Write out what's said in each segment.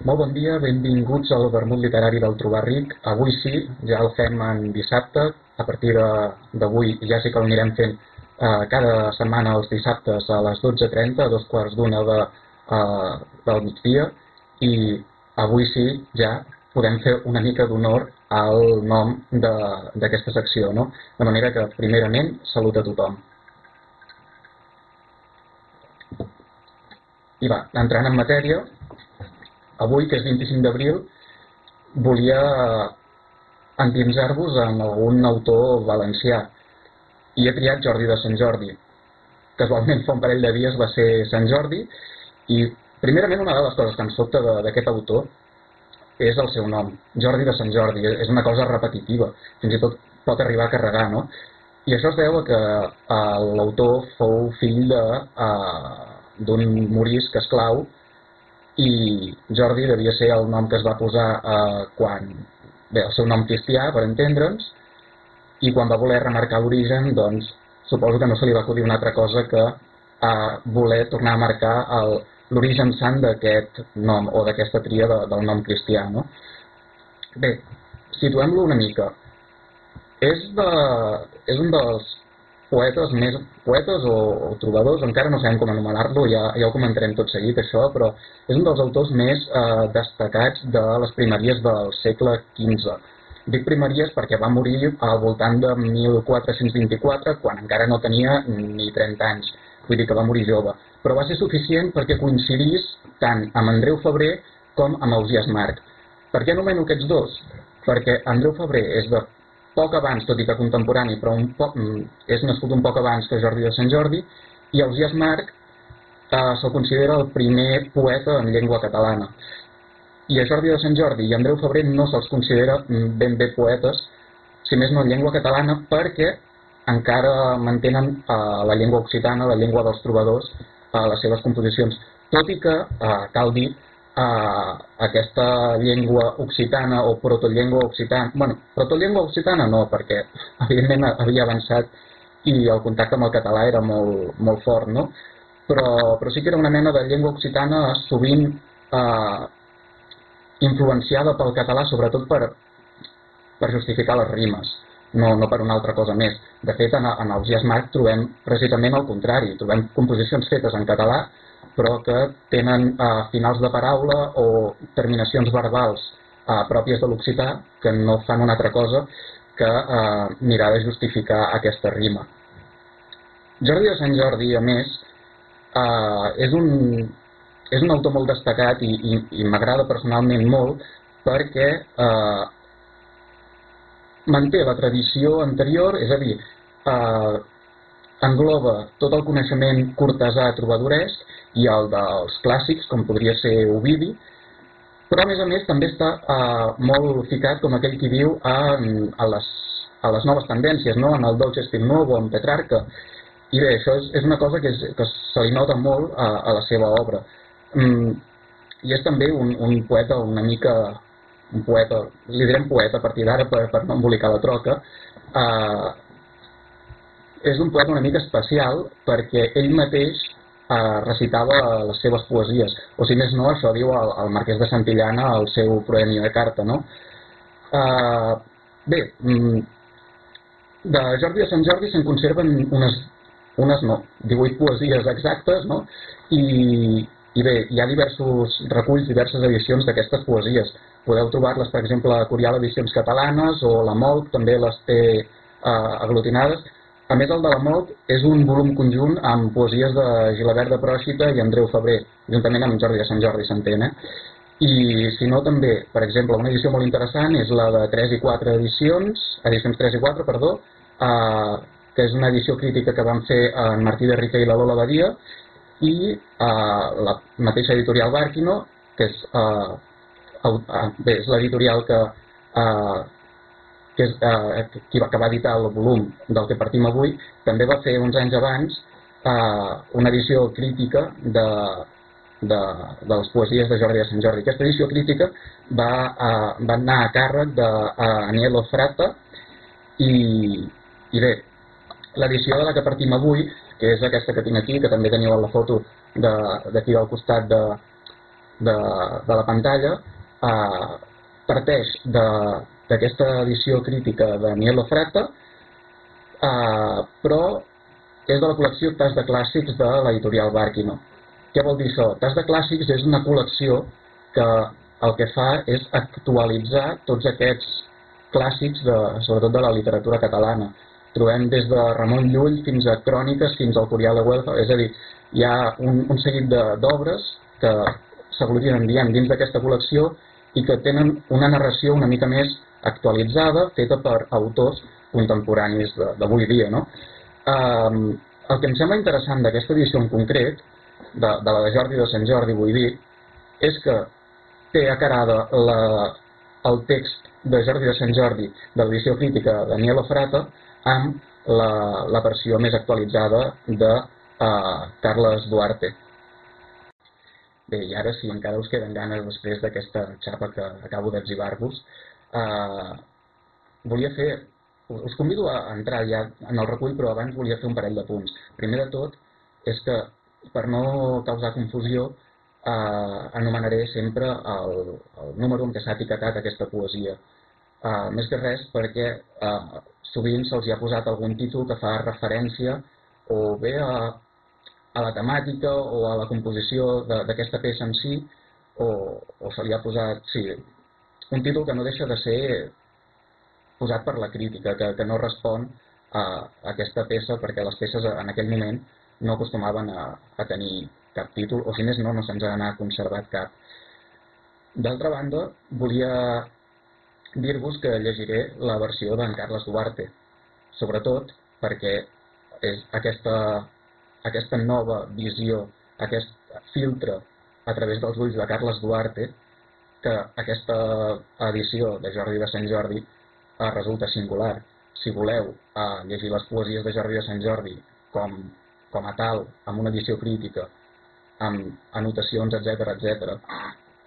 Molt bon dia, benvinguts al Vermut Literari del Trobar Ric. Avui sí, ja el fem en dissabte. A partir d'avui ja sí que el anirem fent eh, cada setmana els dissabtes a les 12.30, a dos quarts d'una de, eh, del migdia. I avui sí, ja podem fer una mica d'honor al nom d'aquesta secció. No? De manera que, primerament, salut a tothom. I va, entrant en matèria, avui, que és 25 d'abril, volia endinsar-vos en algun autor valencià. I he triat Jordi de Sant Jordi. Casualment, fa un parell de dies va ser Sant Jordi i, primerament, una de les coses que em sobta d'aquest autor és el seu nom, Jordi de Sant Jordi. És una cosa repetitiva, fins i tot pot arribar a carregar, no? I això es deu a que eh, l'autor fou fill eh, d'un morisc esclau i Jordi devia ser el nom que es va posar eh, quan, bé, el seu nom cristià, per entendre'ns, i quan va voler remarcar l'origen, doncs, suposo que no se li va acudir una altra cosa que eh, voler tornar a marcar l'origen sant d'aquest nom o d'aquesta tria de, del nom cristià. No? Bé, situem-lo una mica. És, de, és un dels poetes més poetes o, o trobadors, encara no sabem com anomenar-lo, ja, ja ho comentarem tot seguit això, però és un dels autors més eh, destacats de les primeries del segle XV. Dic primeries perquè va morir al voltant de 1424, quan encara no tenia ni 30 anys, vull dir que va morir jove. Però va ser suficient perquè coincidís tant amb Andreu Febrer com amb Ausias Marc. Per què anomeno aquests dos? Perquè Andreu Febrer és de poc abans, tot i que contemporani, però un poc, mm, és nascut un poc abans que Jordi de Sant Jordi, i Ausias Marc eh, se'l considera el primer poeta en llengua catalana. I a Jordi de Sant Jordi i Andreu Febrer no se'ls considera mm, ben bé poetes, si més no en llengua catalana, perquè encara mantenen eh, la llengua occitana, la llengua dels trobadors, a les seves composicions. Tot i que, eh, cal dir, a aquesta llengua occitana o protollengua occitana. bueno, protollengua occitana no, perquè evidentment havia avançat i el contacte amb el català era molt, molt fort, no? Però, però sí que era una mena de llengua occitana sovint eh, influenciada pel català, sobretot per, per justificar les rimes, no, no per una altra cosa més. De fet, en, en el Gias Marc trobem precisament el contrari, trobem composicions fetes en català però que tenen eh, finals de paraula o terminacions verbals eh, pròpies de l'occità que no fan una altra cosa que eh, mirar de justificar aquesta rima. Jordi de Sant Jordi, a més, eh, és, un, és un autor molt destacat i, i, i m'agrada personalment molt perquè eh, manté la tradició anterior, és a dir, eh, engloba tot el coneixement cortesà trobadoresc i el dels clàssics, com podria ser Ovidi, però a més a més també està eh, molt ficat com aquell qui viu a, a, les, a les noves tendències, no? en el Dolce Stil Novo, en Petrarca, i bé, això és, és una cosa que, és, que se li nota molt a, a la seva obra. Mm, I és també un, un poeta una mica, un poeta, li direm poeta a partir d'ara per, per no embolicar la troca, eh, és un poeta una mica especial perquè ell mateix eh, recitava les seves poesies. O si més no, això diu el, el Marquès de Santillana al seu Proemio de Carta, no? Eh, bé, mm, de Jordi de Sant Jordi se'n conserven unes, unes no, 18 poesies exactes, no? I, i bé, hi ha diversos reculls, diverses edicions d'aquestes poesies. Podeu trobar-les, per exemple, a Curial Edicions Catalanes o la Molt també les té eh, aglutinades a més, el de la Molt és un volum conjunt amb poesies de Gilabert de Pròxita i Andreu Febrer, juntament amb Jordi de Sant Jordi, s'entén, eh? I si no, també, per exemple, una edició molt interessant és la de 3 i 4 edicions, edicions 3 i 4, perdó, eh, que és una edició crítica que van fer en Martí de Rica i la Lola Badia, i eh, la mateixa editorial Barquino, que és, eh, eh, bé, és l'editorial que eh, que és eh, qui va, va editar el volum del que partim avui, també va fer uns anys abans eh, una edició crítica de, de, de les poesies de Jordi de Sant Jordi. Aquesta edició crítica va, eh, va anar a càrrec d'Anielo Frata i, i bé, l'edició de la que partim avui, que és aquesta que tinc aquí, que també teniu a la foto d'aquí de, al costat de, de, de la pantalla eh, parteix d'aquesta edició crítica de Nielo Frata, eh, però és de la col·lecció Tas de Clàssics de l'editorial Barquino. Què vol dir això? Tas de Clàssics és una col·lecció que el que fa és actualitzar tots aquests clàssics, de, sobretot de la literatura catalana. Trobem des de Ramon Llull fins a cròniques, fins al Curial de Huelva, és a dir, hi ha un, un seguit d'obres que s'aglutinen diem, dins d'aquesta col·lecció i que tenen una narració una mica més actualitzada, feta per autors contemporanis d'avui dia. No? Um, el que em sembla interessant d'aquesta edició en concret, de, de la de Jordi de Sant Jordi, vull dir, és que té acarada la, el text de Jordi de Sant Jordi de l'edició crítica de Daniel Ofrata amb la, la versió més actualitzada de uh, Carles Duarte. Bé, i ara si encara us queden ganes després d'aquesta xapa que acabo d'exhibar-vos, eh, volia fer, us convido a entrar ja en el recull, però abans volia fer un parell de punts. Primer de tot, és que per no causar confusió, eh, anomenaré sempre el, el número en què s'ha etiquetat aquesta poesia. Eh, més que res perquè eh, sovint se'ls ha posat algun títol que fa referència o bé a a la temàtica o a la composició d'aquesta peça en si, o, o se li ha posat, sí, un títol que no deixa de ser posat per la crítica, que, que no respon a, aquesta peça, perquè les peces en aquell moment no acostumaven a, a tenir cap títol, o si més no, no se'ns ha conservat cap. D'altra banda, volia dir-vos que llegiré la versió d'en Carles Duarte, sobretot perquè és aquesta aquesta nova visió, aquest filtre a través dels ulls de Carles Duarte, que aquesta edició de Jordi de Sant Jordi eh, resulta singular. Si voleu eh, llegir les poesies de Jordi de Sant Jordi com, com a tal, amb una edició crítica, amb anotacions, etc etc,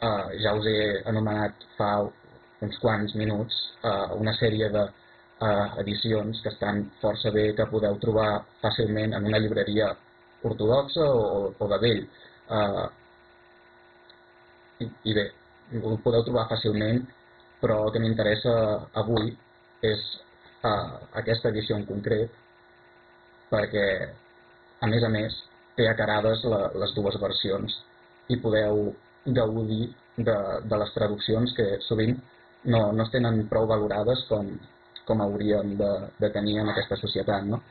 eh, ja us he anomenat fa uns quants minuts eh, una sèrie de eh, edicions que estan força bé, que podeu trobar fàcilment en una llibreria ortodoxa o, o de vell. Uh, i, I bé, ho podeu trobar fàcilment, però el que m'interessa avui és uh, aquesta edició en concret, perquè, a més a més, té acarades la, les dues versions i podeu gaudir de, de les traduccions que sovint no, no es tenen prou valorades com, com hauríem de, de tenir en aquesta societat. No?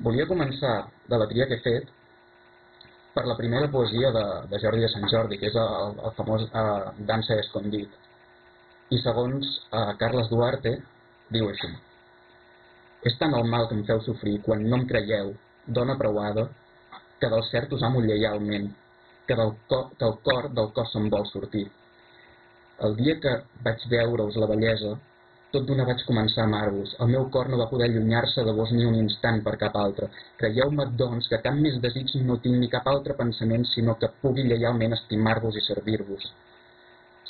Volia començar de la tria que he fet per la primera poesia de, de Jordi de Sant Jordi, que és el, el famós eh, Dansa escondit. I segons eh, Carles Duarte, diu així. És tant el mal que em feu sofrir quan no em creieu, dona preuada, que del cert us amo lleialment, que del, cor, que el cor del cos se'n vol sortir. El dia que vaig veure-us la bellesa, tot d'una vaig començar a amar-vos. El meu cor no va poder allunyar-se de vos ni un instant per cap altre. Creieu-me, doncs, que cap més desig no tinc ni cap altre pensament, sinó que pugui lleialment estimar-vos i servir-vos.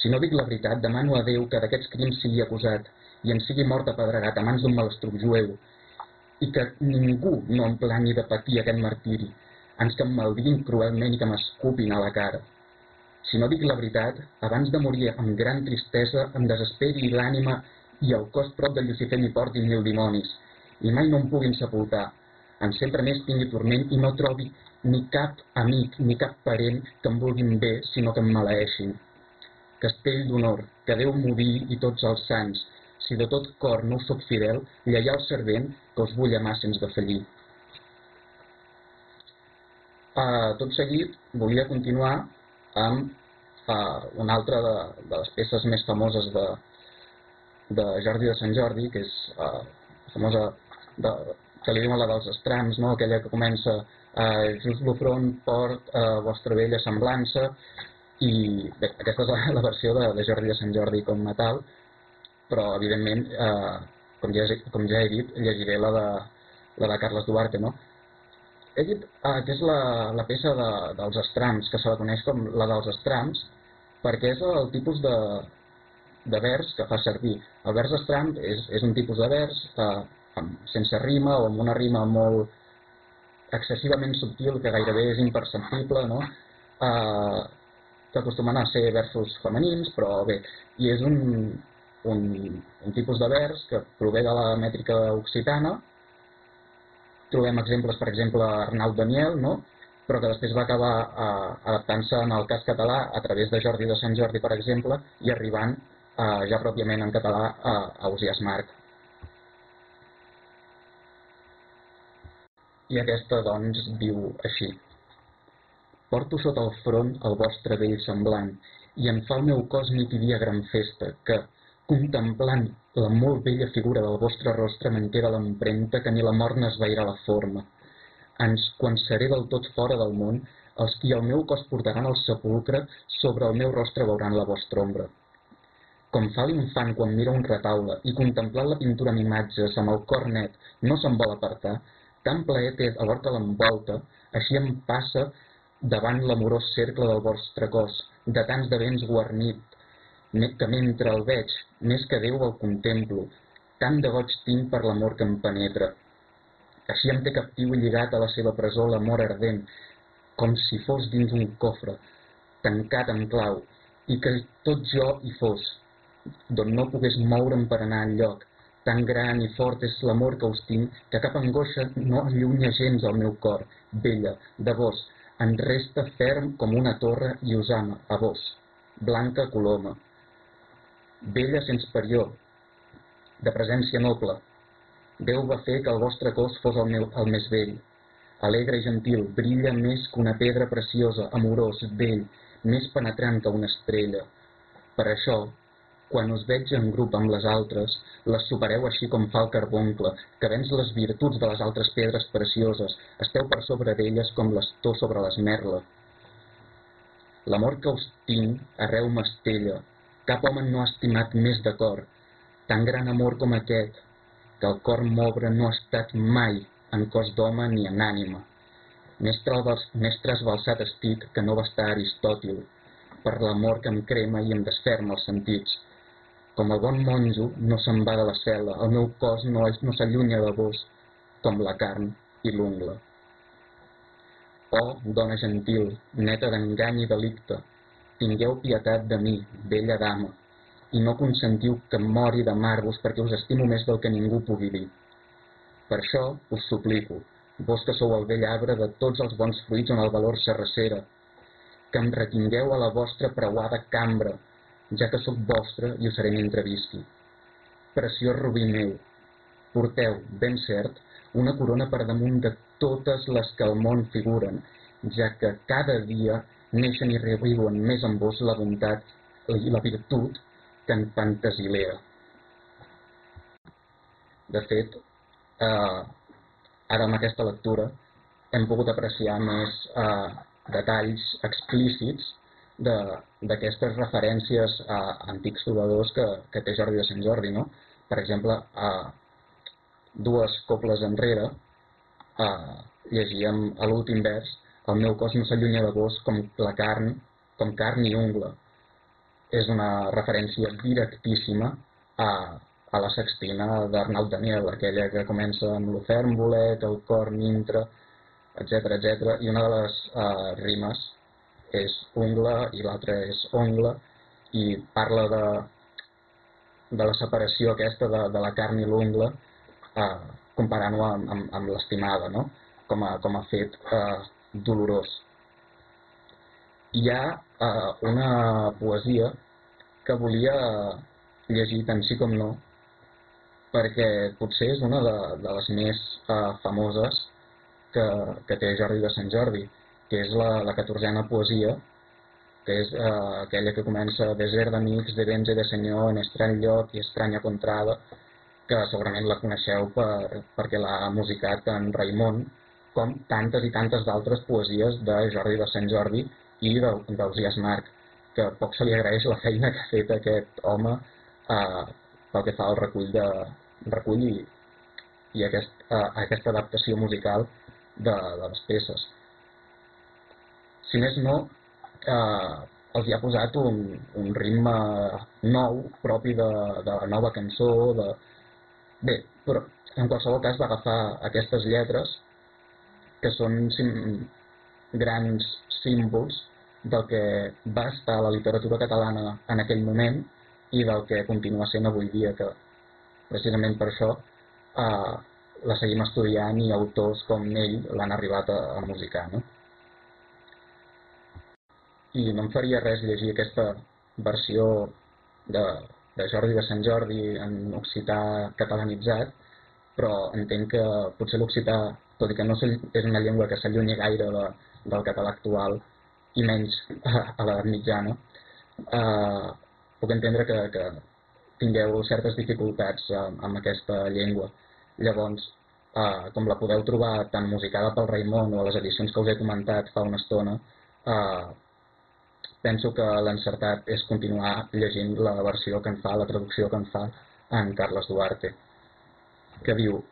Si no dic la veritat, demano a Déu que d'aquests crims sigui acusat i en sigui mort apedregat a mans d'un malastruc jueu i que ningú no em plani de patir aquest martiri, ans que em maldiguin cruelment i que m'escupin a la cara. Si no dic la veritat, abans de morir amb gran tristesa, em desesperi l'ànima i el cos prop de Lucifer m'hi porti mil dimonis, i mai no em puguin sepultar. En sempre més tingui torment i no trobi ni cap amic ni cap parent que em vulguin bé, sinó que em maleeixin. Castell d'honor, que Déu m'ho i tots els sants, si de tot cor no us soc fidel, lleial servent, que us vull amar sense defallir. Uh, tot seguit, volia continuar amb uh, una altra de, de les peces més famoses de, de Jordi de Sant Jordi, que és eh, famosa de, que li diuen la dels estrams, no? aquella que comença eh, just l'ofront, port, eh, vostra vella semblança, i bé, aquesta és la, la versió de, de Jordi de Sant Jordi com a tal, però evidentment, eh, com, ja, com ja he dit, llegiré la de, la de Carles Duarte, no? He dit eh, que és la, la peça de, dels estrams, que se la coneix com la dels estrams, perquè és el tipus de, de vers que fa servir. El vers estram és, és un tipus de vers eh, amb, sense rima o amb una rima molt excessivament subtil que gairebé és imperceptible, no? Eh, que acostumen a ser versos femenins, però bé, i és un, un, un tipus de vers que prové de la mètrica occitana. Trobem exemples, per exemple, Arnau Daniel, no? però que després va acabar eh, adaptant-se en el cas català a través de Jordi de Sant Jordi, per exemple, i arribant eh, ja pròpiament en català a, a Osias Marc. I aquesta, doncs, diu així. Porto sota el front el vostre vell semblant, i en fa el meu cos nit i dia gran festa, que, contemplant la molt bella figura del vostre rostre, me'n queda l'empremta que ni la mort n'esvairà la forma ans quan seré del tot fora del món, els qui el meu cos portaran al sepulcre, sobre el meu rostre veuran la vostra ombra. Com fa l'infant quan mira un retaule i contemplant la pintura amb imatges amb el cor net no se'n vol apartar, tan plaer té alhora que l'envolta, així em passa davant l'amorós cercle del vostre cos, de tants de vents guarnit, que mentre el veig, més que Déu el contemplo, tant de goig tinc per l'amor que em penetra, així em té captiu i lligat a la seva presó l'amor ardent, com si fos dins un cofre, tancat amb clau, i que tot jo hi fos, d'on no pogués moure'm per anar enlloc. Tan gran i fort és l'amor que us tinc, que cap angoixa no allunya gens el meu cor. Vella, de vos, en resta ferm com una torre i us ama, a vos. Blanca coloma. Vella sense parió, de presència noble, Déu va fer que el vostre cos fos el, meu, el més vell. Alegre i gentil, brilla més que una pedra preciosa, amorós, vell, més penetrant que una estrella. Per això, quan us veig en grup amb les altres, les supereu així com fa el carboncle, que vens les virtuts de les altres pedres precioses, esteu per sobre d'elles com l'estó sobre les merles. L'amor que us tinc arreu m'estella, cap home no ha estimat més de cor, tan gran amor com aquest, que el cor mobre no ha estat mai en cos d'home ni en ànima. Més, més trasbalsat estic que no va estar Aristòtil, per l'amor que em crema i em desferma els sentits. Com el bon monjo no se'n va de la cel·la, el meu cos no, no s'allunya de vos, com la carn i l'ungla. Oh, dona gentil, neta d'engany i delicte, tingueu pietat de mi, bella dama, i no consentiu que em mori d'amar-vos perquè us estimo més del que ningú pugui dir. Per això us suplico, vos que sou el vell arbre de tots els bons fruits on el valor s'arrecera, que em retingueu a la vostra preuada cambra, ja que sóc vostre i us seré mentre visqui. Preciós rubí meu, porteu, ben cert, una corona per damunt de totes les que al món figuren, ja que cada dia neixen i reviuen més en vos la bontat i la virtut que en Pantasilea. De fet, eh, ara amb aquesta lectura hem pogut apreciar més eh, detalls explícits d'aquestes referències a antics trobadors que, que té Jordi de Sant Jordi. No? Per exemple, a dues cobles enrere eh, llegíem a l'últim vers el meu cos no s'allunya de vos com la carn, com carn i ungla, és una referència directíssima a, a la sextina d'Arnau Daniel, aquella que comença amb l'ofèrmbolet, el cor, nintre, etc etc. i una de les uh, rimes és ungla i l'altra és ongla i parla de, de la separació aquesta de, de la carn i l'ungla uh, comparant-ho amb, amb, amb l'estimada no? com, a, com a fet uh, dolorós hi ha uh, una poesia que volia llegir tant sí com no, perquè potser és una de, de les més uh, famoses que, que té Jordi de Sant Jordi, que és la, la catorzena poesia, que és uh, aquella que comença Desert d'amics, de béns i de senyor, en estrany lloc i estranya contrada, que segurament la coneixeu per, perquè l'ha musicat en Raimon, com tantes i tantes d'altres poesies de Jordi de Sant Jordi i d'Ausias Marc, que poc se li agraeix la feina que ha fet aquest home eh, pel que fa al recull, de, recull i, i aquest, eh, aquesta adaptació musical de, de les peces. Si més no, eh, els hi ha posat un, un ritme nou, propi de, de la nova cançó. De... Bé, però en qualsevol cas va agafar aquestes lletres que són sim, grans símbols del que va estar la literatura catalana en aquell moment i del que continua sent avui dia, que precisament per això eh, la seguim estudiant i autors com ell l'han arribat a, a musicar. No? I no em faria res llegir aquesta versió de, de Jordi de Sant Jordi en occità catalanitzat, però entenc que potser l'occità, tot i que no és una llengua que s'allunyi gaire de, del català actual, i menys a, a l'edat mitjana, eh, puc entendre que, que tingueu certes dificultats amb, amb aquesta llengua. Llavors, eh, com la podeu trobar tant musicada pel Raimon o a les edicions que us he comentat fa una estona, eh, penso que l'encertat és continuar llegint la versió que en fa, la traducció que en fa en Carles Duarte, que diu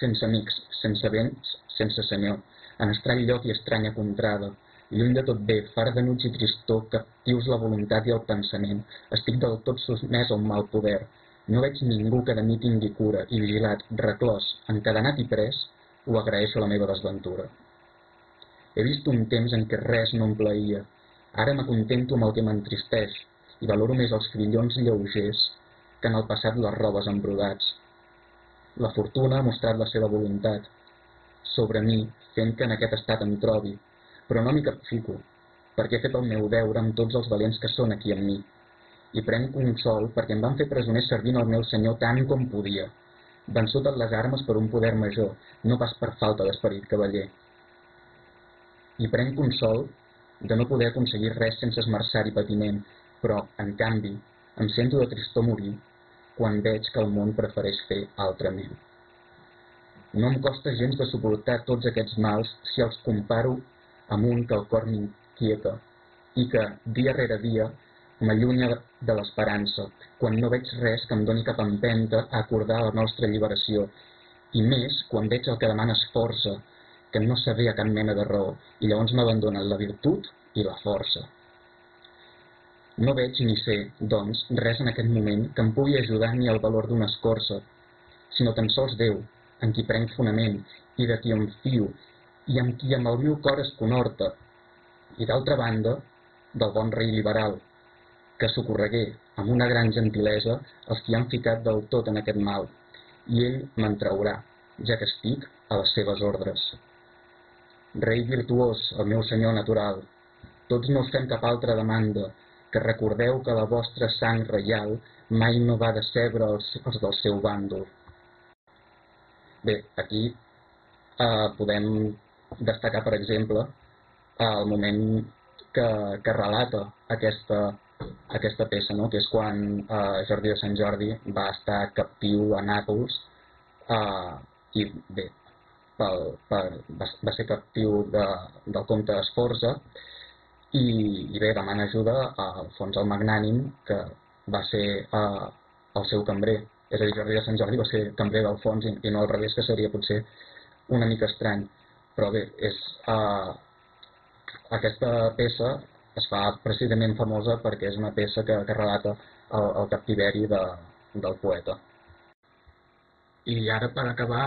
sense amics, sense vents, sense senyor, en estrany lloc i estranya contrada, lluny de tot bé, far de nuig i tristor, captius la voluntat i el pensament, estic del tot sotmès a un mal poder, no veig ningú que de mi tingui cura, i vigilat, reclòs, encadenat i pres, ho agraeixo la meva desventura. He vist un temps en què res no em plaïa, Ara m'acontento amb el que m'entristeix i valoro més els crillons lleugers que en el passat les robes embrodats. La fortuna ha mostrat la seva voluntat sobre mi, fent que en aquest estat em trobi, però no m'hi capfico, perquè he fet el meu deure amb tots els valents que són aquí amb mi. I prenc consol perquè em van fer presoner servint el meu senyor tant com podia, vençut en les armes per un poder major, no pas per falta d'esperit cavaller. I prenc consol de no poder aconseguir res sense esmerçar i patiment, però, en canvi, em sento de tristor morir quan veig que el món prefereix fer altrament. No em costa gens de suportar tots aquests mals si els comparo amb un que el cor m'inquieta i que, dia rere dia, m'allunya de l'esperança, quan no veig res que em doni cap empenta a acordar la nostra alliberació, i més quan veig el que demana és força, que no sabia cap mena de raó, i llavors m'abandonen la virtut i la força. No veig ni sé, doncs, res en aquest moment que em pugui ajudar ni el valor d'una escorça, sinó tan sols Déu, en qui prenc fonament i de qui em fio i amb qui amb el meu cor es conhorta, i d'altra banda, del bon rei liberal, que socorregué amb una gran gentilesa els qui han ficat del tot en aquest mal, i ell me'n traurà, ja que estic a les seves ordres. Rei virtuós, el meu senyor natural, tots no us fem cap altra demanda, que recordeu que la vostra sang reial mai no va decebre els, els del seu bàndol. Bé, aquí eh, podem destacar, per exemple, el moment que, que relata aquesta, aquesta peça, no? que és quan eh, Jordi de Sant Jordi va estar captiu a Nàpols eh, i bé, pel, per, va, va ser captiu de, del comte Esforza i, i bé, demana ajuda a Alfons el Magnànim, que va ser eh, el seu cambrer. És a dir, Jordi de Sant Jordi va ser cambrer d'Alfons i, i no al revés, que seria potser una mica estrany. Però bé, és, eh, aquesta peça es fa precisament famosa perquè és una peça que, que relata el, el captiveri de, del poeta. I ara, per acabar,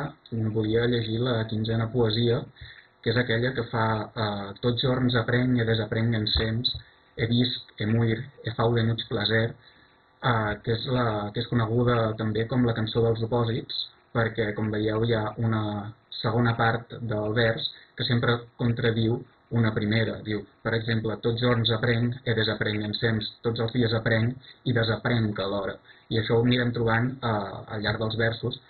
volia llegir la quinzena poesia, que és aquella que fa eh, tots jorns aprenc i desaprenc en sems, he vist, he muir, he fau de nuig placer, eh, que, és la, que és coneguda també com la cançó dels opòsits, perquè, com veieu, hi ha una segona part del vers que sempre contradiu una primera. Diu, per exemple, tots jorns aprenc, he desaprenc en sems, tots els dies aprenc i desaprenc alhora. I això ho anirem trobant eh, al llarg dels versos,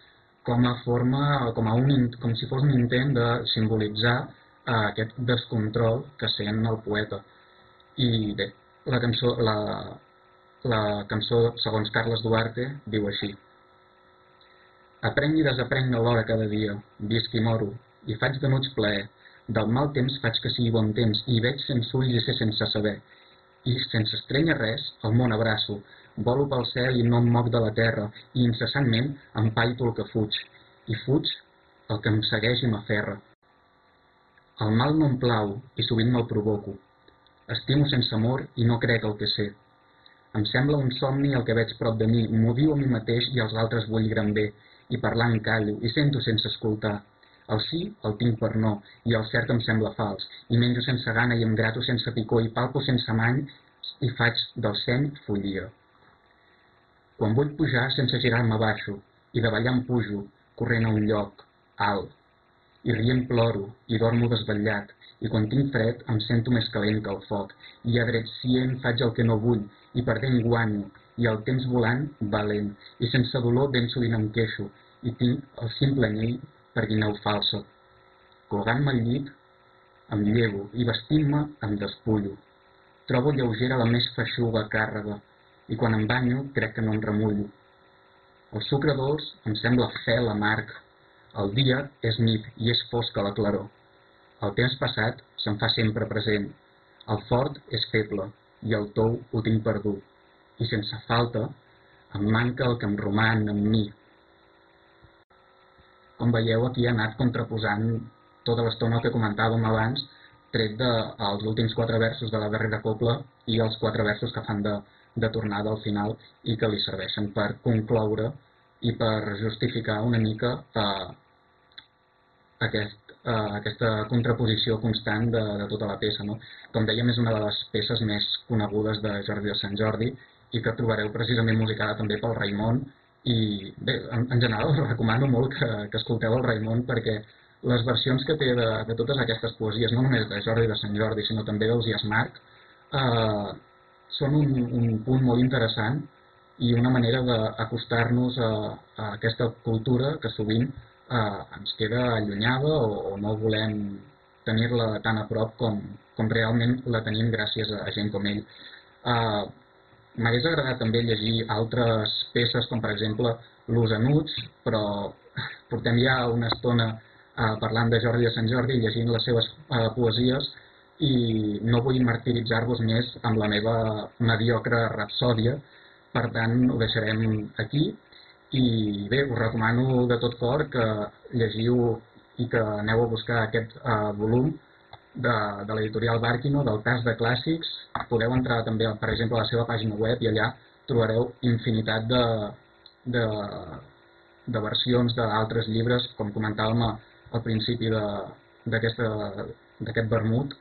com a forma, com, a un, com si fos un intent de simbolitzar eh, aquest descontrol que sent el poeta. I bé, la cançó, la, la cançó, segons Carles Duarte, diu així. Aprenc i desaprenc alhora cada dia, visc i moro, i faig de nuig plaer, del mal temps faig que sigui bon temps, i veig sense ulls i sé sense saber. I sense estrenya res, el món abraço, Volo pel cel i no em moc de la terra, i incessantment empaito el que fuig, i fuig el que em segueix i m'aferra. El mal no em plau i sovint me'l provoco. Estimo sense amor i no crec el que sé. Em sembla un somni el que veig prop de mi, m'ho diu a mi mateix i als altres vull gran bé, i parlant callo, i sento sense escoltar. El sí el tinc per no, i el cert em sembla fals, i menjo sense gana i em grato sense picor i palpo sense many i faig del seny follia. Quan vull pujar sense girar-me baixo, i de ballar em pujo, corrent a un lloc, alt, i rient ploro, i dormo desvetllat, i quan tinc fred em sento més calent que el foc, i a dret cient faig el que no vull, i perdent guanyo, i el temps volant va lent, i sense dolor ben sovint em queixo, i tinc el simple anyell guineu falsa. Colgant-me al llit, em llevo i vestint-me em despullo. Trobo lleugera la més feixuga càrrega i quan em banyo crec que no em remullo. El sucre dolç em sembla fel amarg. El dia és nit i és fosca la claror. El temps passat se'm fa sempre present. El fort és feble i el tou ho tinc perdut. I sense falta em manca el que em roman en mi, com veieu, aquí ha anat contraposant tota l'estona que comentàvem abans, tret dels de, últims quatre versos de la darrera copla i els quatre versos que fan de, de tornada al final i que li serveixen per concloure i per justificar una mica eh, aquest, eh, aquesta contraposició constant de, de tota la peça. No? Com dèiem, és una de les peces més conegudes de Jordi de Sant Jordi i que trobareu precisament musicada també pel Raimon i bé, en, en general us recomano molt que, que escolteu el Raimon perquè les versions que té de, de totes aquestes poesies, no només de Jordi de Sant Jordi, sinó també dels Marc, eh, són un, un punt molt interessant i una manera d'acostar-nos a, a aquesta cultura que sovint eh, ens queda allunyada o, o no volem tenir-la tan a prop com, com realment la tenim gràcies a gent com ell. Eh, M'hagués agradat també llegir altres peces, com per exemple L'Us Anuts, però portem ja una estona eh, parlant de Jordi de Sant Jordi, llegint les seves eh, poesies, i no vull martiritzar-vos més amb la meva mediocre rapsòdia, per tant ho deixarem aquí, i bé, us recomano de tot cor que llegiu i que aneu a buscar aquest eh, volum, de, de l'editorial Barquino, del cas de clàssics. Podeu entrar també, per exemple, a la seva pàgina web i allà trobareu infinitat de, de, de versions d'altres llibres, com comentàvem al principi d'aquest vermut,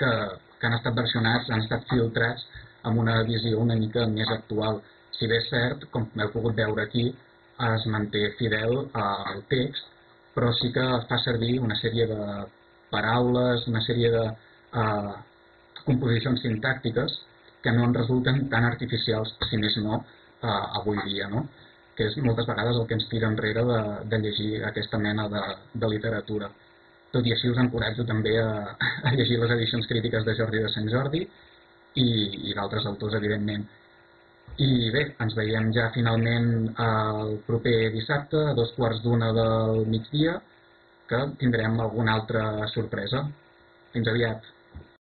que, que han estat versionats, han estat filtrats amb una visió una mica més actual. Si bé és cert, com heu pogut veure aquí, es manté fidel al text, però sí que fa servir una sèrie de paraules, una sèrie de uh, composicions sintàctiques que no en resulten tan artificials, si més no, uh, avui dia, no? que és moltes vegades el que ens tira enrere de, de llegir aquesta mena de, de literatura. Tot i així us encoratjo també a, a llegir les edicions crítiques de Jordi de Sant Jordi i, i d'altres autors, evidentment. I bé, ens veiem ja finalment el proper dissabte a dos quarts d'una del migdia que tindrem alguna altra sorpresa. Fins aviat.